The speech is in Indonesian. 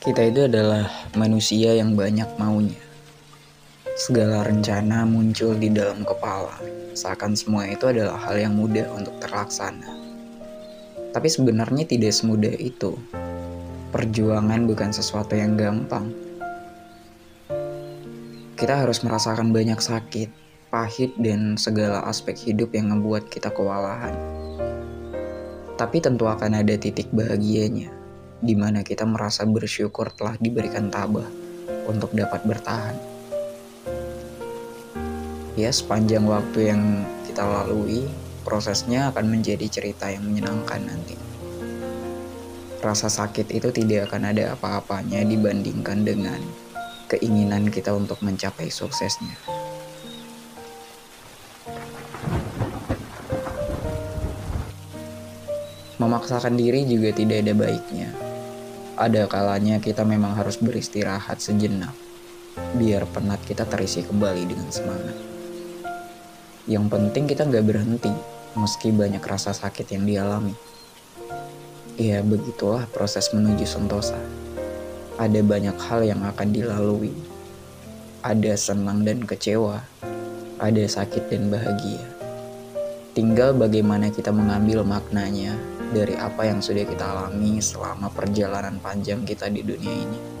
Kita itu adalah manusia yang banyak maunya. Segala rencana muncul di dalam kepala, seakan semua itu adalah hal yang mudah untuk terlaksana. Tapi sebenarnya tidak semudah itu. Perjuangan bukan sesuatu yang gampang. Kita harus merasakan banyak sakit, pahit, dan segala aspek hidup yang membuat kita kewalahan. Tapi tentu akan ada titik bahagianya di mana kita merasa bersyukur telah diberikan tabah untuk dapat bertahan. Ya, sepanjang waktu yang kita lalui, prosesnya akan menjadi cerita yang menyenangkan nanti. Rasa sakit itu tidak akan ada apa-apanya dibandingkan dengan keinginan kita untuk mencapai suksesnya. Memaksakan diri juga tidak ada baiknya ada kalanya kita memang harus beristirahat sejenak, biar penat kita terisi kembali dengan semangat. Yang penting kita nggak berhenti, meski banyak rasa sakit yang dialami. Ya begitulah proses menuju sentosa. Ada banyak hal yang akan dilalui. Ada senang dan kecewa, ada sakit dan bahagia. Tinggal bagaimana kita mengambil maknanya dari apa yang sudah kita alami selama perjalanan panjang kita di dunia ini.